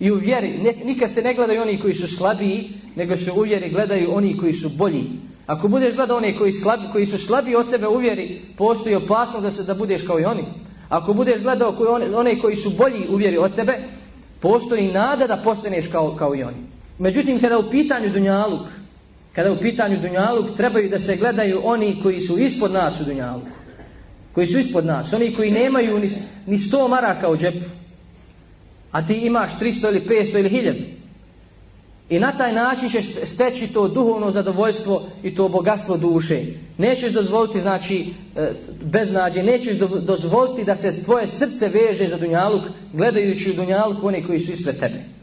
I u vjeri, ne, nikad se ne gledaju oni koji su slabiji, nego se u vjeri gledaju oni koji su bolji. Ako budeš gledao one koji, slabi, koji su slabiji od tebe u vjeri, postoji opasnost da, se, da budeš kao i oni. Ako budeš gledao koji, one, one koji su bolji u vjeri od tebe, postoji nada da postaneš kao, kao i oni. Međutim, kada u pitanju Dunjaluk, kada u pitanju Dunjaluk, trebaju da se gledaju oni koji su ispod nas u Dunjaluku. Koji su ispod nas. Oni koji nemaju ni, ni sto maraka u džepu. A ti imaš 300 ili 500 ili 1000. I na taj način ćeš steći to duhovno zadovoljstvo i to bogatstvo duše. Nećeš dozvoliti, znači, e, beznađe, nećeš dozvoliti da se tvoje srce veže za Dunjaluk, gledajući u Dunjaluk one koji su ispred tebe.